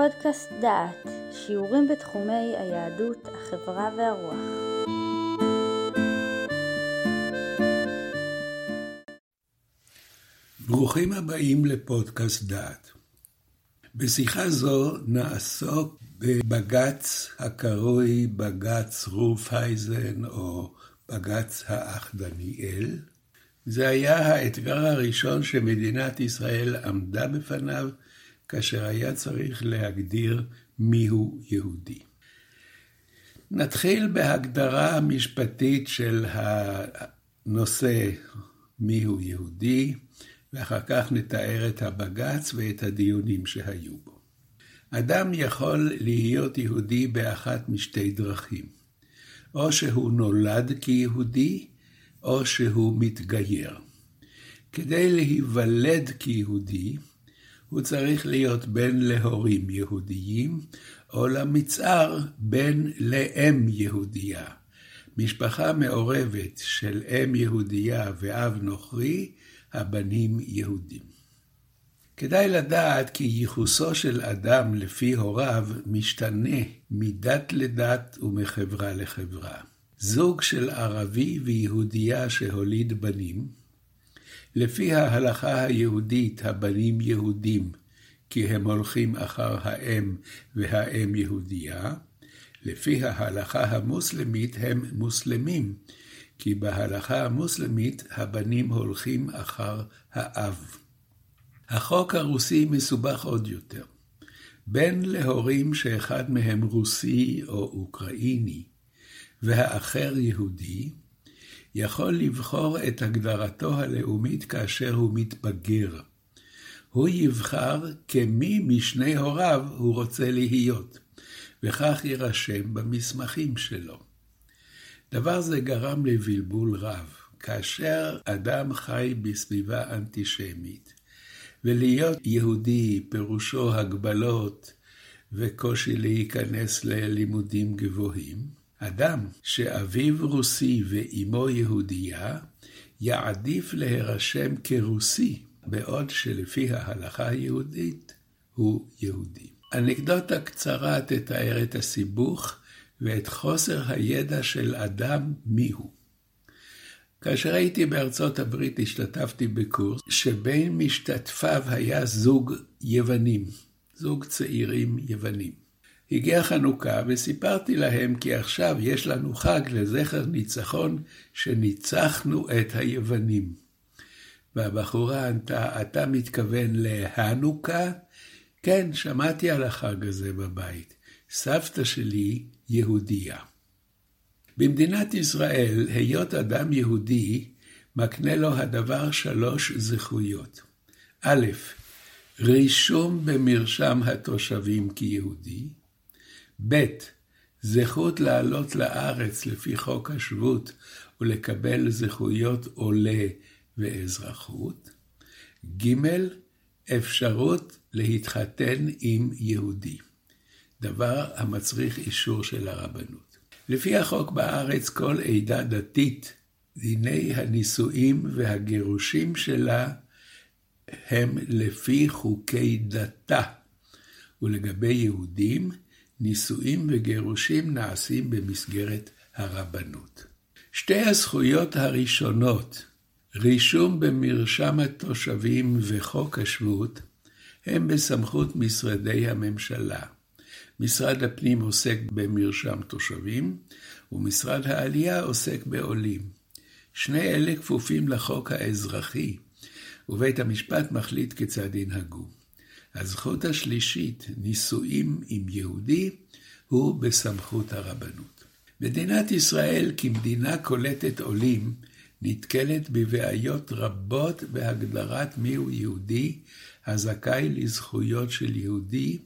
פודקאסט דעת, שיעורים בתחומי היהדות, החברה והרוח. ברוכים הבאים לפודקאסט דעת. בשיחה זו נעסוק בבג"ץ הקרוי בג"ץ רופהייזן או בג"ץ האח דניאל. זה היה האתגר הראשון שמדינת ישראל עמדה בפניו כאשר היה צריך להגדיר מיהו יהודי. נתחיל בהגדרה המשפטית של הנושא מיהו יהודי, ואחר כך נתאר את הבג"ץ ואת הדיונים שהיו בו. אדם יכול להיות יהודי באחת משתי דרכים, או שהוא נולד כיהודי, או שהוא מתגייר. כדי להיוולד כיהודי, הוא צריך להיות בן להורים יהודיים, או למצער בן לאם יהודייה. משפחה מעורבת של אם יהודייה ואב נוכרי, הבנים יהודים. כדאי לדעת כי ייחוסו של אדם לפי הוריו משתנה מדת לדת ומחברה לחברה. זוג של ערבי ויהודייה שהוליד בנים, לפי ההלכה היהודית הבנים יהודים, כי הם הולכים אחר האם והאם יהודייה, לפי ההלכה המוסלמית הם מוסלמים, כי בהלכה המוסלמית הבנים הולכים אחר האב. החוק הרוסי מסובך עוד יותר. בן להורים שאחד מהם רוסי או אוקראיני והאחר יהודי, יכול לבחור את הגדרתו הלאומית כאשר הוא מתבגר. הוא יבחר כמי משני הוריו הוא רוצה להיות, וכך יירשם במסמכים שלו. דבר זה גרם לבלבול רב. כאשר אדם חי בסביבה אנטישמית, ולהיות יהודי פירושו הגבלות וקושי להיכנס ללימודים גבוהים, אדם שאביו רוסי ואימו יהודייה, יעדיף להירשם כרוסי, בעוד שלפי ההלכה היהודית הוא יהודי. אנקדוטה קצרה תתאר את הסיבוך ואת חוסר הידע של אדם מיהו. כאשר הייתי בארצות הברית השתתפתי בקורס שבין משתתפיו היה זוג יוונים, זוג צעירים יוונים. הגיעה חנוכה וסיפרתי להם כי עכשיו יש לנו חג לזכר ניצחון שניצחנו את היוונים. והבחורה ענתה, אתה מתכוון להנוכה? כן, שמעתי על החג הזה בבית. סבתא שלי יהודייה. במדינת ישראל, היות אדם יהודי, מקנה לו הדבר שלוש זכויות. א', רישום במרשם התושבים כיהודי. ב', זכות לעלות לארץ לפי חוק השבות ולקבל זכויות עולה ואזרחות. ג', אפשרות להתחתן עם יהודי. דבר המצריך אישור של הרבנות. לפי החוק בארץ, כל עדה דתית, דיני הנישואים והגירושים שלה הם לפי חוקי דתה, ולגבי יהודים, נישואים וגירושים נעשים במסגרת הרבנות. שתי הזכויות הראשונות, רישום במרשם התושבים וחוק השבות, הם בסמכות משרדי הממשלה. משרד הפנים עוסק במרשם תושבים, ומשרד העלייה עוסק בעולים. שני אלה כפופים לחוק האזרחי, ובית המשפט מחליט כיצד ינהגו. הזכות השלישית, נישואים עם יהודי, הוא בסמכות הרבנות. מדינת ישראל כמדינה קולטת עולים, נתקלת בבעיות רבות בהגדרת מיהו יהודי הזכאי לזכויות של יהודי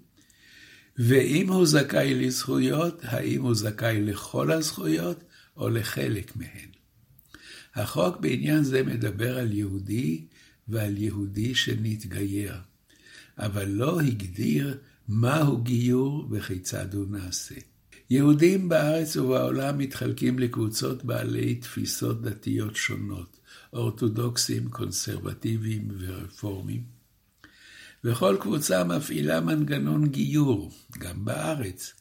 ואם הוא זכאי לזכויות, האם הוא זכאי לכל הזכויות או לחלק מהן. החוק בעניין זה מדבר על יהודי ועל יהודי שנתגייר, אבל לא הגדיר מהו גיור וכיצד הוא נעשה. יהודים בארץ ובעולם מתחלקים לקבוצות בעלי תפיסות דתיות שונות, אורתודוקסים, קונסרבטיביים ורפורמים. וכל קבוצה מפעילה מנגנון גיור, גם בארץ.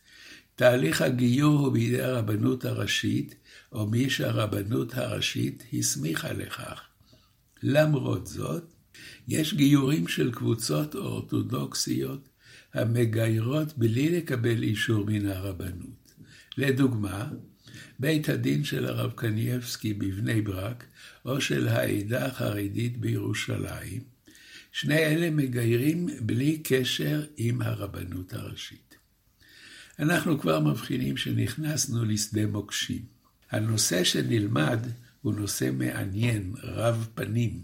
תהליך הגיור הוא בידי הרבנות הראשית, או מי שהרבנות הראשית הסמיכה לכך. למרות זאת, יש גיורים של קבוצות אורתודוקסיות המגיירות בלי לקבל אישור מן הרבנות. לדוגמה, בית הדין של הרב קנייבסקי בבני ברק, או של העדה החרדית בירושלים, שני אלה מגיירים בלי קשר עם הרבנות הראשית. אנחנו כבר מבחינים שנכנסנו לשדה מוקשים. הנושא שנלמד הוא נושא מעניין, רב פנים,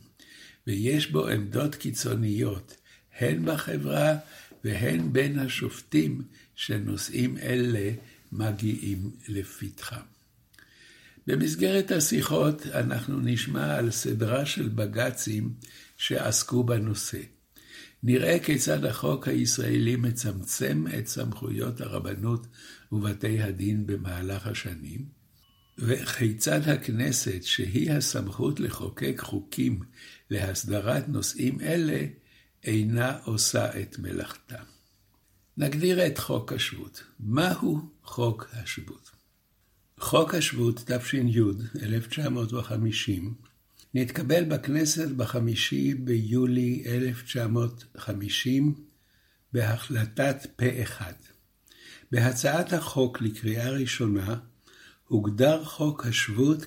ויש בו עמדות קיצוניות, הן בחברה והן בין השופטים שנושאים אלה מגיעים לפתחם. במסגרת השיחות אנחנו נשמע על סדרה של בג"צים שעסקו בנושא. נראה כיצד החוק הישראלי מצמצם את סמכויות הרבנות ובתי הדין במהלך השנים, וכיצד הכנסת, שהיא הסמכות לחוקק חוקים להסדרת נושאים אלה, אינה עושה את מלאכתה. נגדיר את חוק השבות. מהו חוק השבות? חוק השבות, תש"י 1950, נתקבל בכנסת בחמישי ביולי 1950 בהחלטת פה אחד. בהצעת החוק לקריאה ראשונה הוגדר חוק השבות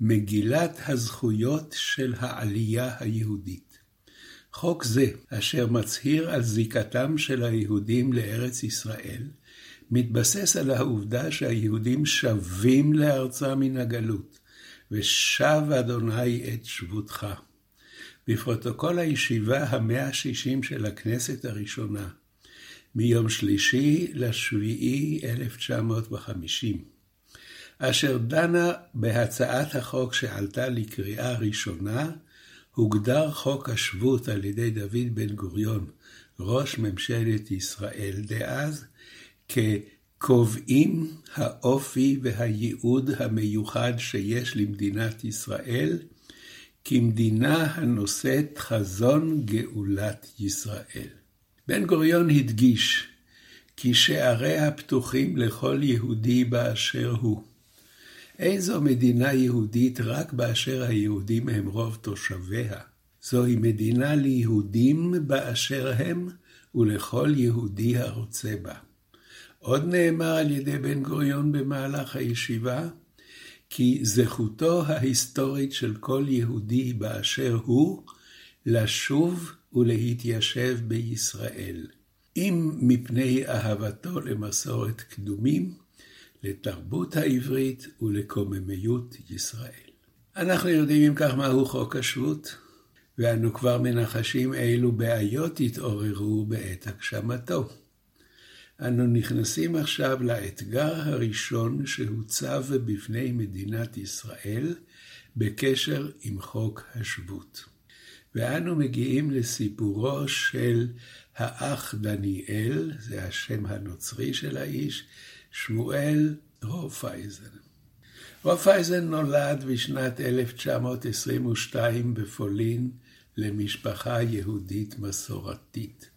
כמגילת הזכויות של העלייה היהודית. חוק זה, אשר מצהיר על זיקתם של היהודים לארץ ישראל, מתבסס על העובדה שהיהודים שבים לארצם מן הגלות, ושב אדוני את שבותך. בפרוטוקול הישיבה המאה השישים של הכנסת הראשונה, מיום שלישי לשביעי 1950, אשר דנה בהצעת החוק שעלתה לקריאה ראשונה, הוגדר חוק השבות על ידי דוד בן גוריון, ראש ממשלת ישראל דאז, כקובעים האופי והייעוד המיוחד שיש למדינת ישראל, כמדינה הנושאת חזון גאולת ישראל. בן גוריון הדגיש כי שעריה פתוחים לכל יהודי באשר הוא. אין זו מדינה יהודית רק באשר היהודים הם רוב תושביה. זוהי מדינה ליהודים באשר הם ולכל יהודי הרוצה בה. עוד נאמר על ידי בן גוריון במהלך הישיבה, כי זכותו ההיסטורית של כל יהודי באשר הוא, לשוב ולהתיישב בישראל, אם מפני אהבתו למסורת קדומים, לתרבות העברית ולקוממיות ישראל. אנחנו יודעים אם כך מהו חוק השבות, ואנו כבר מנחשים אילו בעיות התעוררו בעת הגשמתו. אנו נכנסים עכשיו לאתגר הראשון שהוצב בפני מדינת ישראל בקשר עם חוק השבות. ואנו מגיעים לסיפורו של האח דניאל, זה השם הנוצרי של האיש, שמואל רופייזן. רופייזן נולד בשנת 1922 בפולין למשפחה יהודית מסורתית.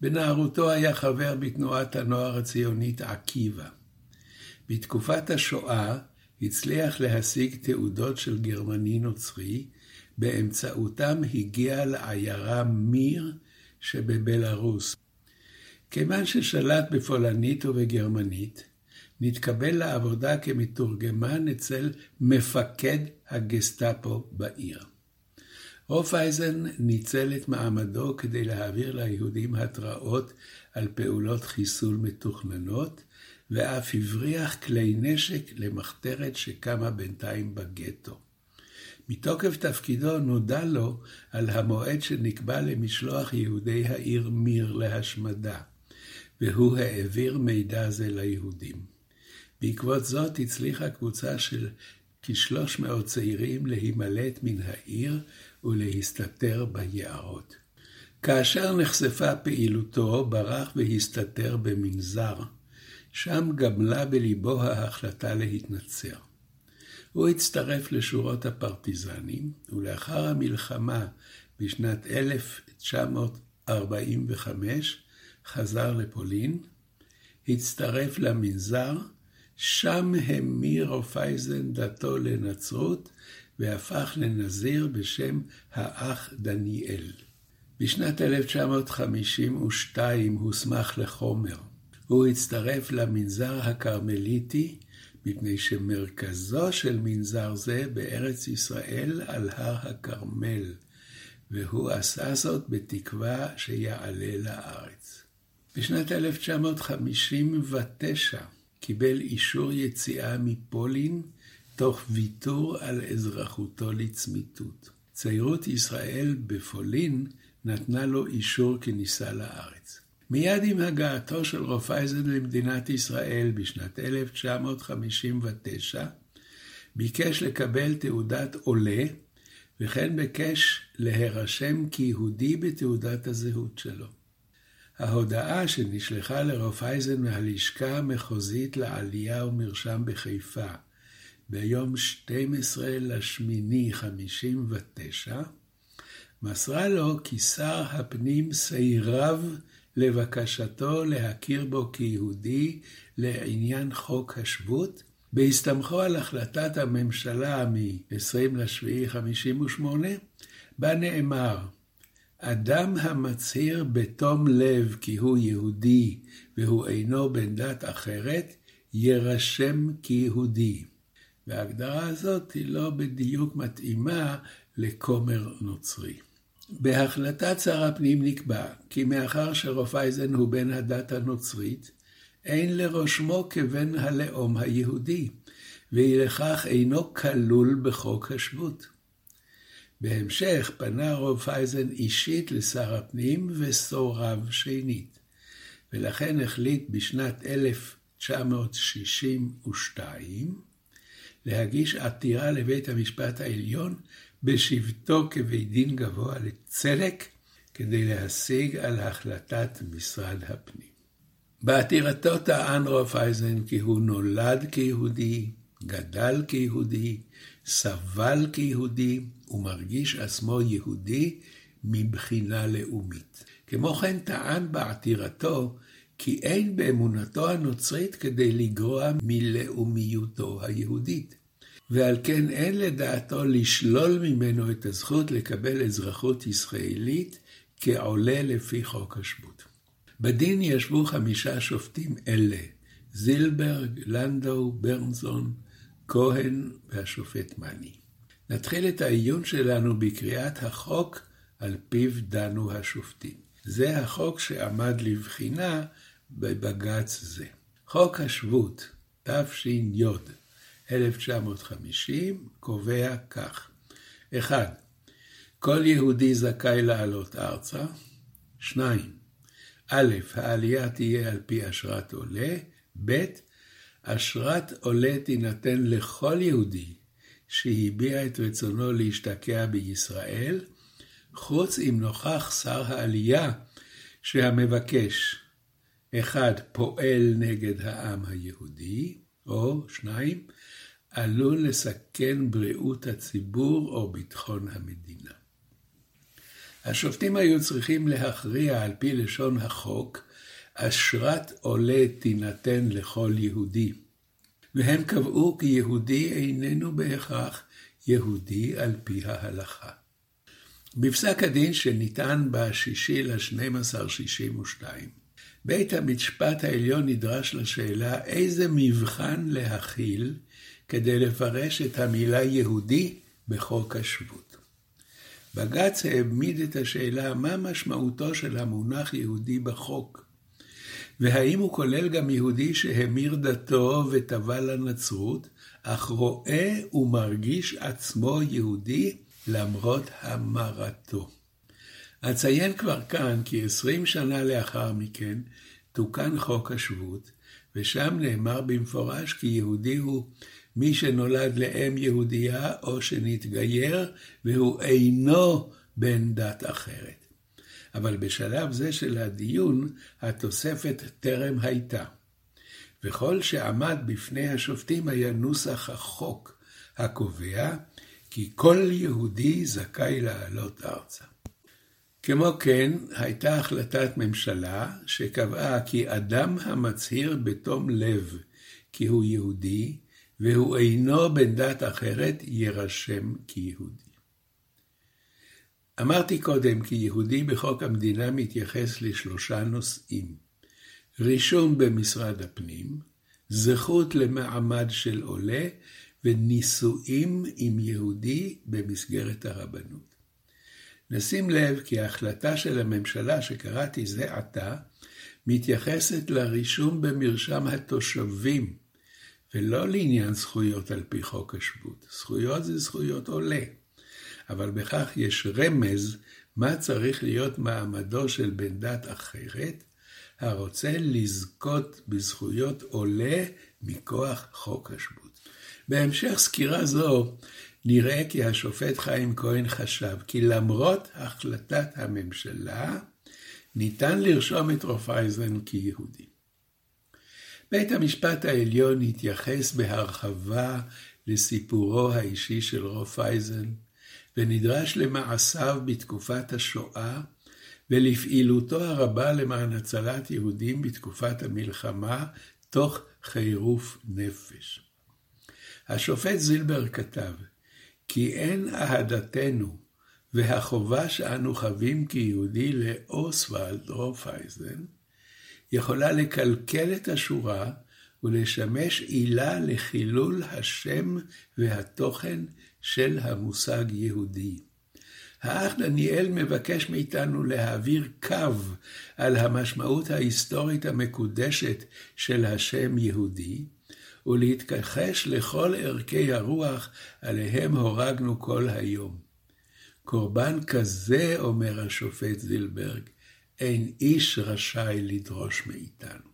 בנערותו היה חבר בתנועת הנוער הציונית עקיבא. בתקופת השואה הצליח להשיג תעודות של גרמני נוצרי, באמצעותם הגיע לעיירה מיר שבבלארוס. כיוון ששלט בפולנית ובגרמנית, נתקבל לעבודה כמתורגמן אצל מפקד הגסטאפו בעיר. הופייזן ניצל את מעמדו כדי להעביר ליהודים התראות על פעולות חיסול מתוכננות, ואף הבריח כלי נשק למחתרת שקמה בינתיים בגטו. מתוקף תפקידו נודע לו על המועד שנקבע למשלוח יהודי העיר מיר להשמדה, והוא העביר מידע זה ליהודים. בעקבות זאת הצליחה קבוצה של כשלוש מאות צעירים להימלט מן העיר ולהסתתר ביערות. כאשר נחשפה פעילותו, ברח והסתתר במנזר. שם גמלה בליבו ההחלטה להתנצר. הוא הצטרף לשורות הפרטיזנים, ולאחר המלחמה בשנת 1941 45 חזר לפולין, הצטרף למנזר, שם המיר רופאייזן דתו לנצרות, והפך לנזיר בשם האח דניאל. בשנת 1952 הוסמך לחומר. הוא הצטרף למנזר הכרמליטי, מפני שמרכזו של מנזר זה בארץ ישראל על הר הכרמל, והוא עשה זאת בתקווה שיעלה לארץ. בשנת 1959 קיבל אישור יציאה מפולין, תוך ויתור על אזרחותו לצמיתות. צעירות ישראל בפולין נתנה לו אישור כניסה לארץ. מיד עם הגעתו של רופאייזן למדינת ישראל בשנת 1959, ביקש לקבל תעודת עולה, וכן ביקש להירשם כיהודי בתעודת הזהות שלו. ההודעה שנשלחה לרופאייזן מהלשכה המחוזית לעלייה ומרשם בחיפה ביום 12 לשמיני 59, מסרה לו כי שר הפנים סירב לבקשתו להכיר בו כיהודי לעניין חוק השבות, בהסתמכו על החלטת הממשלה מ-20 לשביעי 58, בה נאמר, אדם המצהיר בתום לב כי הוא יהודי והוא אינו בן דת אחרת, יירשם כיהודי. וההגדרה הזאת היא לא בדיוק מתאימה לכומר נוצרי. בהחלטת שר הפנים נקבע כי מאחר שרופאייזן הוא בן הדת הנוצרית, אין לרושמו כבן הלאום היהודי, ואי לכך אינו כלול בחוק השבות. בהמשך פנה רופאייזן אישית לשר הפנים וסורב שנית, ולכן החליט בשנת 1962 להגיש עתירה לבית המשפט העליון בשבתו כבית דין גבוה לצדק, כדי להשיג על החלטת משרד הפנים. בעתירתו טען רופאייזן כי הוא נולד כיהודי, גדל כיהודי, סבל כיהודי, ומרגיש עצמו יהודי מבחינה לאומית. כמו כן טען בעתירתו כי אין באמונתו הנוצרית כדי לגרוע מלאומיותו היהודית. ועל כן אין לדעתו לשלול ממנו את הזכות לקבל אזרחות ישראלית כעולה לפי חוק השבות. בדין ישבו חמישה שופטים אלה, זילברג, לנדאו, ברנזון, כהן והשופט מני. נתחיל את העיון שלנו בקריאת החוק על פיו דנו השופטים. זה החוק שעמד לבחינה בבג"ץ זה. חוק השבות, תש"י 1950 קובע כך: 1. כל יהודי זכאי לעלות ארצה. 2. א', העלייה תהיה על פי אשרת עולה. ב', אשרת עולה תינתן לכל יהודי שהביע את רצונו להשתקע בישראל, חוץ אם נוכח שר העלייה שהמבקש, אחד, פועל נגד העם היהודי, או שניים, עלול לסכן בריאות הציבור או ביטחון המדינה. השופטים היו צריכים להכריע על פי לשון החוק, אשרת עולה תינתן לכל יהודי. והם קבעו כי יהודי איננו בהכרח יהודי על פי ההלכה. בפסק הדין שניתן ב-6 ל-12 62, בית המשפט העליון נדרש לשאלה איזה מבחן להכיל כדי לפרש את המילה יהודי בחוק השבות. בג"ץ העמיד את השאלה מה משמעותו של המונח יהודי בחוק, והאם הוא כולל גם יהודי שהמיר דתו וטבע לנצרות, אך רואה ומרגיש עצמו יהודי למרות המרתו. אציין כבר כאן כי עשרים שנה לאחר מכן תוקן חוק השבות, ושם נאמר במפורש כי יהודי הוא מי שנולד לאם יהודייה או שנתגייר והוא אינו בן דת אחרת. אבל בשלב זה של הדיון התוספת טרם הייתה. וכל שעמד בפני השופטים היה נוסח החוק הקובע כי כל יהודי זכאי לעלות ארצה. כמו כן, הייתה החלטת ממשלה שקבעה כי אדם המצהיר בתום לב כי הוא יהודי, והוא אינו בן דת אחרת, יירשם כיהודי. אמרתי קודם כי יהודי בחוק המדינה מתייחס לשלושה נושאים. רישום במשרד הפנים, זכות למעמד של עולה ונישואים עם יהודי במסגרת הרבנות. נשים לב כי ההחלטה של הממשלה שקראתי זה עתה, מתייחסת לרישום במרשם התושבים, ולא לעניין זכויות על פי חוק השבות. זכויות זה זכויות עולה, אבל בכך יש רמז מה צריך להיות מעמדו של בן דת אחרת, הרוצה לזכות בזכויות עולה מכוח חוק השבות. בהמשך סקירה זו נראה כי השופט חיים כהן חשב כי למרות החלטת הממשלה, ניתן לרשום את רופאייזן כיהודי. בית המשפט העליון התייחס בהרחבה לסיפורו האישי של רופאייזן, ונדרש למעשיו בתקופת השואה, ולפעילותו הרבה למען הצלת יהודים בתקופת המלחמה, תוך חירוף נפש. השופט זילבר כתב, כי אין אהדתנו והחובה שאנו חווים כיהודי לאוסוולד רופאייזן, יכולה לקלקל את השורה ולשמש עילה לחילול השם והתוכן של המושג יהודי. האח דניאל מבקש מאיתנו להעביר קו על המשמעות ההיסטורית המקודשת של השם יהודי, ולהתכחש לכל ערכי הרוח עליהם הורגנו כל היום. קורבן כזה, אומר השופט זילברג, אין איש רשאי לדרוש מאיתנו.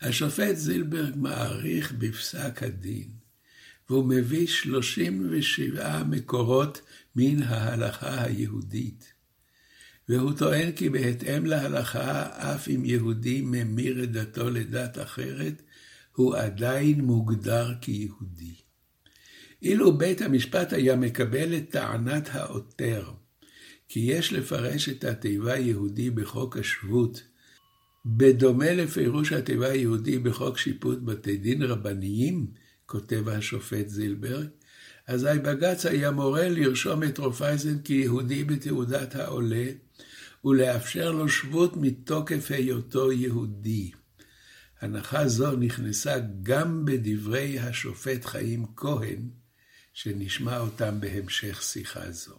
השופט זילברג מעריך בפסק הדין, והוא מביא 37 מקורות מן ההלכה היהודית. והוא טוען כי בהתאם להלכה, אף אם יהודי ממיר את דתו לדת אחרת, הוא עדיין מוגדר כיהודי. אילו בית המשפט היה מקבל את טענת העותר, כי יש לפרש את התיבה יהודי בחוק השבות, בדומה לפירוש התיבה יהודי בחוק שיפוט בתי דין רבניים, כותב השופט זילברג, אזי בג"ץ היה מורה לרשום את רופייזן כיהודי בתעודת העולה, ולאפשר לו שבות מתוקף היותו יהודי. הנחה זו נכנסה גם בדברי השופט חיים כהן, שנשמע אותם בהמשך שיחה זו.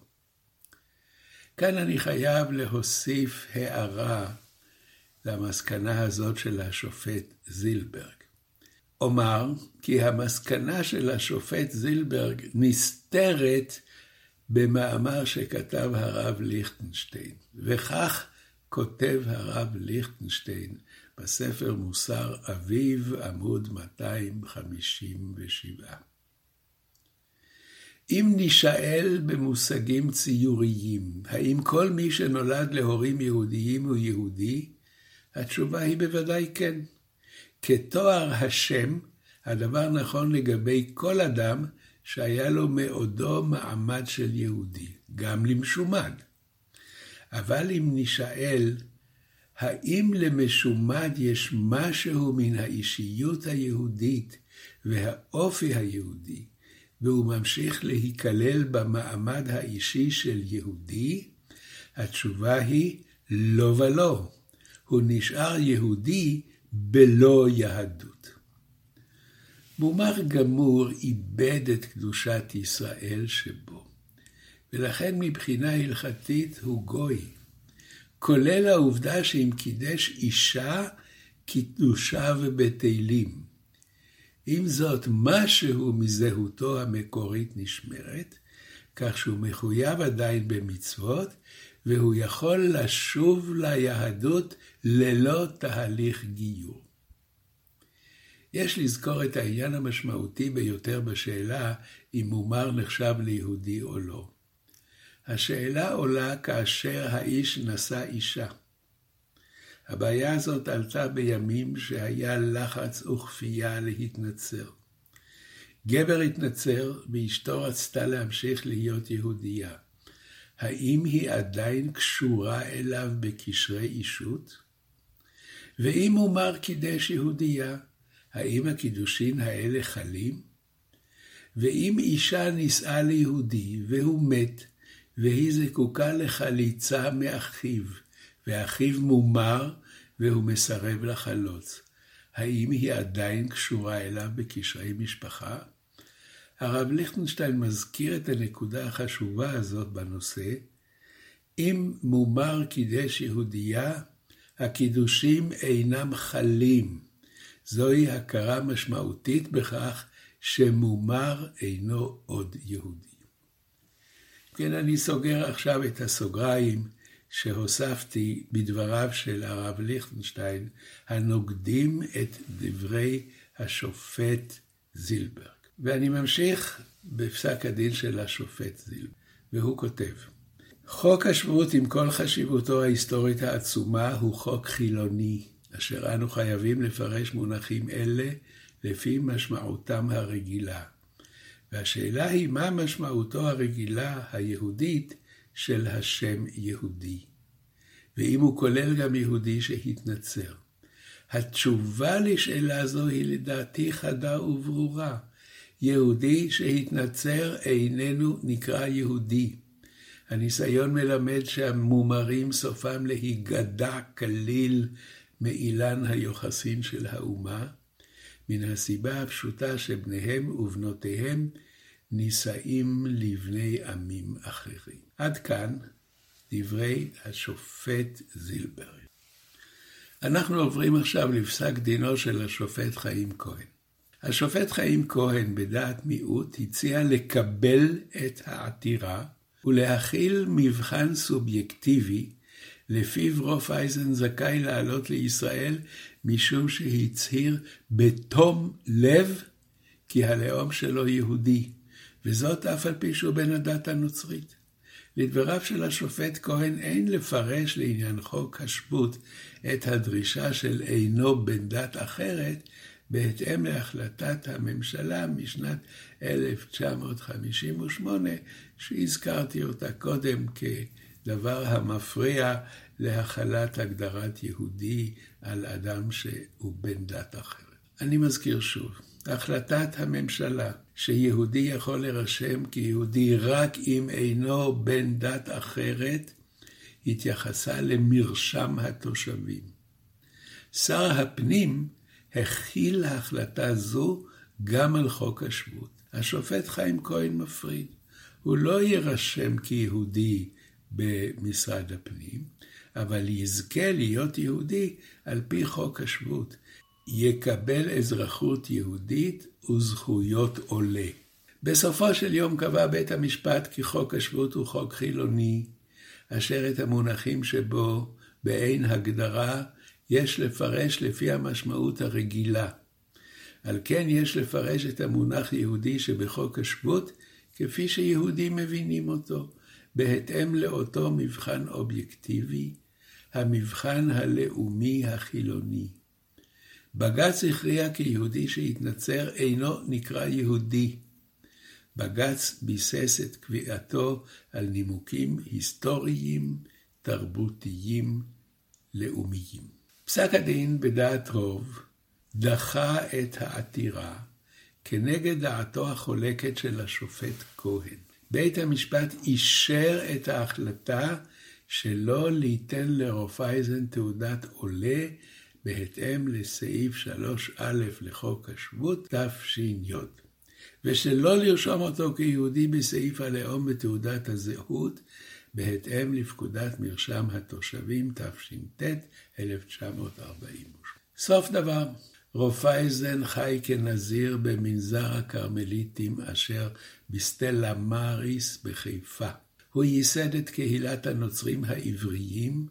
כאן אני חייב להוסיף הערה למסקנה הזאת של השופט זילברג. אומר כי המסקנה של השופט זילברג נסתרת במאמר שכתב הרב ליכטנשטיין, וכך כותב הרב ליכטנשטיין בספר מוסר אביב, עמוד 257. אם נישאל במושגים ציוריים, האם כל מי שנולד להורים יהודיים הוא יהודי? התשובה היא בוודאי כן. כתואר השם, הדבר נכון לגבי כל אדם שהיה לו מעודו מעמד של יהודי, גם למשומד. אבל אם נישאל, האם למשומד יש משהו מן האישיות היהודית והאופי היהודי, והוא ממשיך להיכלל במעמד האישי של יהודי? התשובה היא לא ולא. הוא נשאר יהודי בלא יהדות. מומר גמור איבד את קדושת ישראל שבו, ולכן מבחינה הלכתית הוא גוי, כולל העובדה שאם קידש אישה, קידושיו בטלים. עם זאת, משהו מזהותו המקורית נשמרת, כך שהוא מחויב עדיין במצוות, והוא יכול לשוב ליהדות ללא תהליך גיור. יש לזכור את העניין המשמעותי ביותר בשאלה אם מומר נחשב ליהודי או לא. השאלה עולה כאשר האיש נשא אישה. הבעיה הזאת עלתה בימים שהיה לחץ וכפייה להתנצר. גבר התנצר ואשתו רצתה להמשיך להיות יהודייה. האם היא עדיין קשורה אליו בקשרי אישות? ואם מומר קידש יהודייה, האם הקידושין האלה חלים? ואם אישה נישאה ליהודי והוא מת, והיא זקוקה לחליצה מאחיו, ואחיו מומר והוא מסרב לחלוץ, האם היא עדיין קשורה אליו בקשרי משפחה? הרב ליכטנשטיין מזכיר את הנקודה החשובה הזאת בנושא. אם מומר קידש יהודייה, הקידושים אינם חלים. זוהי הכרה משמעותית בכך שמומר אינו עוד יהודי. כן, אני סוגר עכשיו את הסוגריים שהוספתי בדבריו של הרב ליכטנשטיין, הנוגדים את דברי השופט זילברג. ואני ממשיך בפסק הדין של השופט זילברג, והוא כותב: חוק השבות עם כל חשיבותו ההיסטורית העצומה הוא חוק חילוני, אשר אנו חייבים לפרש מונחים אלה לפי משמעותם הרגילה. והשאלה היא מה משמעותו הרגילה היהודית של השם יהודי, ואם הוא כולל גם יהודי שהתנצר. התשובה לשאלה זו היא לדעתי חדה וברורה. יהודי שהתנצר איננו נקרא יהודי. הניסיון מלמד שהמומרים סופם להיגדע כליל מאילן היוחסין של האומה, מן הסיבה הפשוטה שבניהם ובנותיהם נישאים לבני עמים אחרים. עד כאן דברי השופט זילבר. אנחנו עוברים עכשיו לפסק דינו של השופט חיים כהן. השופט חיים כהן, בדעת מיעוט, הציע לקבל את העתירה ולהכיל מבחן סובייקטיבי, לפיו רוף אייזן זכאי לעלות לישראל משום שהצהיר בתום לב כי הלאום שלו יהודי, וזאת אף על פי שהוא בן הדת הנוצרית. לדבריו של השופט כהן אין לפרש לעניין חוק השבות את הדרישה של אינו בן דת אחרת, בהתאם להחלטת הממשלה משנת 1958, שהזכרתי אותה קודם כדבר המפריע להחלת הגדרת יהודי על אדם שהוא בן דת אחרת. אני מזכיר שוב, החלטת הממשלה שיהודי יכול להירשם כיהודי רק אם אינו בן דת אחרת, התייחסה למרשם התושבים. שר הפנים הכיל החלטה זו גם על חוק השבות. השופט חיים כהן מפריד. הוא לא יירשם כיהודי במשרד הפנים, אבל יזכה להיות יהודי על פי חוק השבות. יקבל אזרחות יהודית וזכויות עולה. בסופו של יום קבע בית המשפט כי חוק השבות הוא חוק חילוני, אשר את המונחים שבו, באין הגדרה, יש לפרש לפי המשמעות הרגילה. על כן יש לפרש את המונח יהודי שבחוק השבות כפי שיהודים מבינים אותו, בהתאם לאותו מבחן אובייקטיבי, המבחן הלאומי החילוני. בג"ץ הכריע כי יהודי שהתנצר אינו נקרא יהודי. בג"ץ ביסס את קביעתו על נימוקים היסטוריים, תרבותיים, לאומיים. פסק הדין בדעת רוב דחה את העתירה כנגד דעתו החולקת של השופט כהן. בית המשפט אישר את ההחלטה שלא ליתן לרופאייזן תעודת עולה בהתאם לסעיף 3א לחוק השבות תש"י, ושלא לרשום אותו כיהודי בסעיף הלאום בתעודת הזהות, בהתאם לפקודת מרשם התושבים תש"ט 1940. סוף דבר, רופאייזן חי כנזיר במנזר הכרמליטים אשר בסטלה מאריס בחיפה. הוא ייסד את קהילת הנוצרים העבריים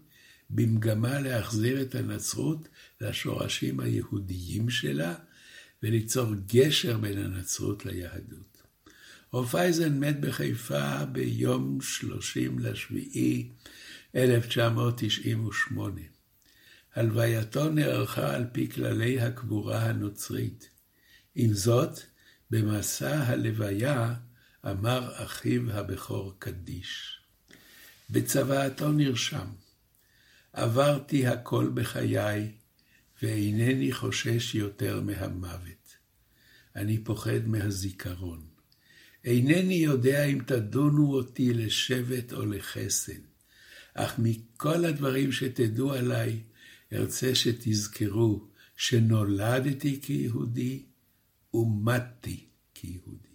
במגמה להחזיר את הנצרות לשורשים היהודיים שלה וליצור גשר בין הנצרות ליהדות. רופאייזן מת בחיפה ביום 30 לשביעי 1998. הלווייתו נערכה על פי כללי הקבורה הנוצרית. עם זאת, במסע הלוויה אמר אחיו הבכור קדיש. בצוואתו נרשם, עברתי הכל בחיי, ואינני חושש יותר מהמוות. אני פוחד מהזיכרון. אינני יודע אם תדונו אותי לשבט או לחסד, אך מכל הדברים שתדעו עליי, ארצה שתזכרו שנולדתי כיהודי ומתתי כיהודי.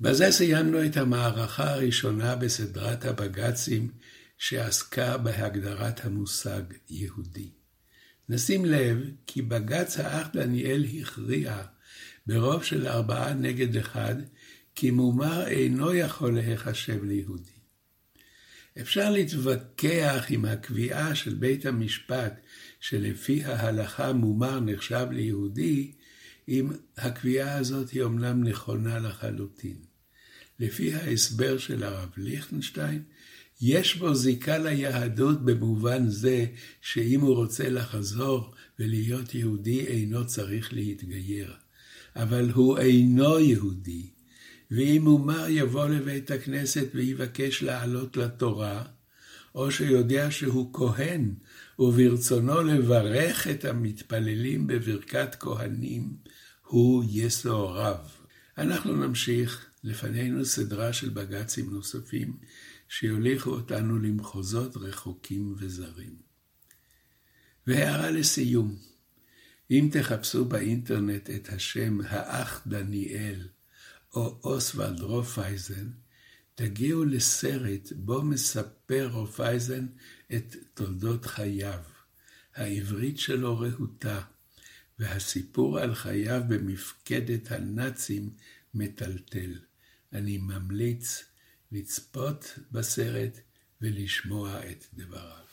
בזה סיימנו את המערכה הראשונה בסדרת הבג"צים שעסקה בהגדרת המושג יהודי. נשים לב כי בג"ץ האח דניאל הכריע ברוב של ארבעה נגד אחד, כי מומר אינו יכול להיחשב ליהודי. אפשר להתווכח עם הקביעה של בית המשפט שלפי ההלכה מומר נחשב ליהודי, אם הקביעה הזאת היא אומנם נכונה לחלוטין. לפי ההסבר של הרב ליכטנשטיין, יש בו זיקה ליהדות במובן זה שאם הוא רוצה לחזור ולהיות יהודי אינו צריך להתגייר. אבל הוא אינו יהודי, ואם מומר יבוא לבית הכנסת ויבקש לעלות לתורה, או שיודע שהוא כהן, וברצונו לברך את המתפללים בברכת כהנים, הוא יסוערב. אנחנו נמשיך, לפנינו סדרה של בג"צים נוספים, שיוליכו אותנו למחוזות רחוקים וזרים. והערה לסיום, אם תחפשו באינטרנט את השם האח דניאל או אוסוולד רופייזן, תגיעו לסרט בו מספר רופייזן את תולדות חייו. העברית שלו רהוטה, והסיפור על חייו במפקדת הנאצים מטלטל. אני ממליץ לצפות בסרט ולשמוע את דבריו.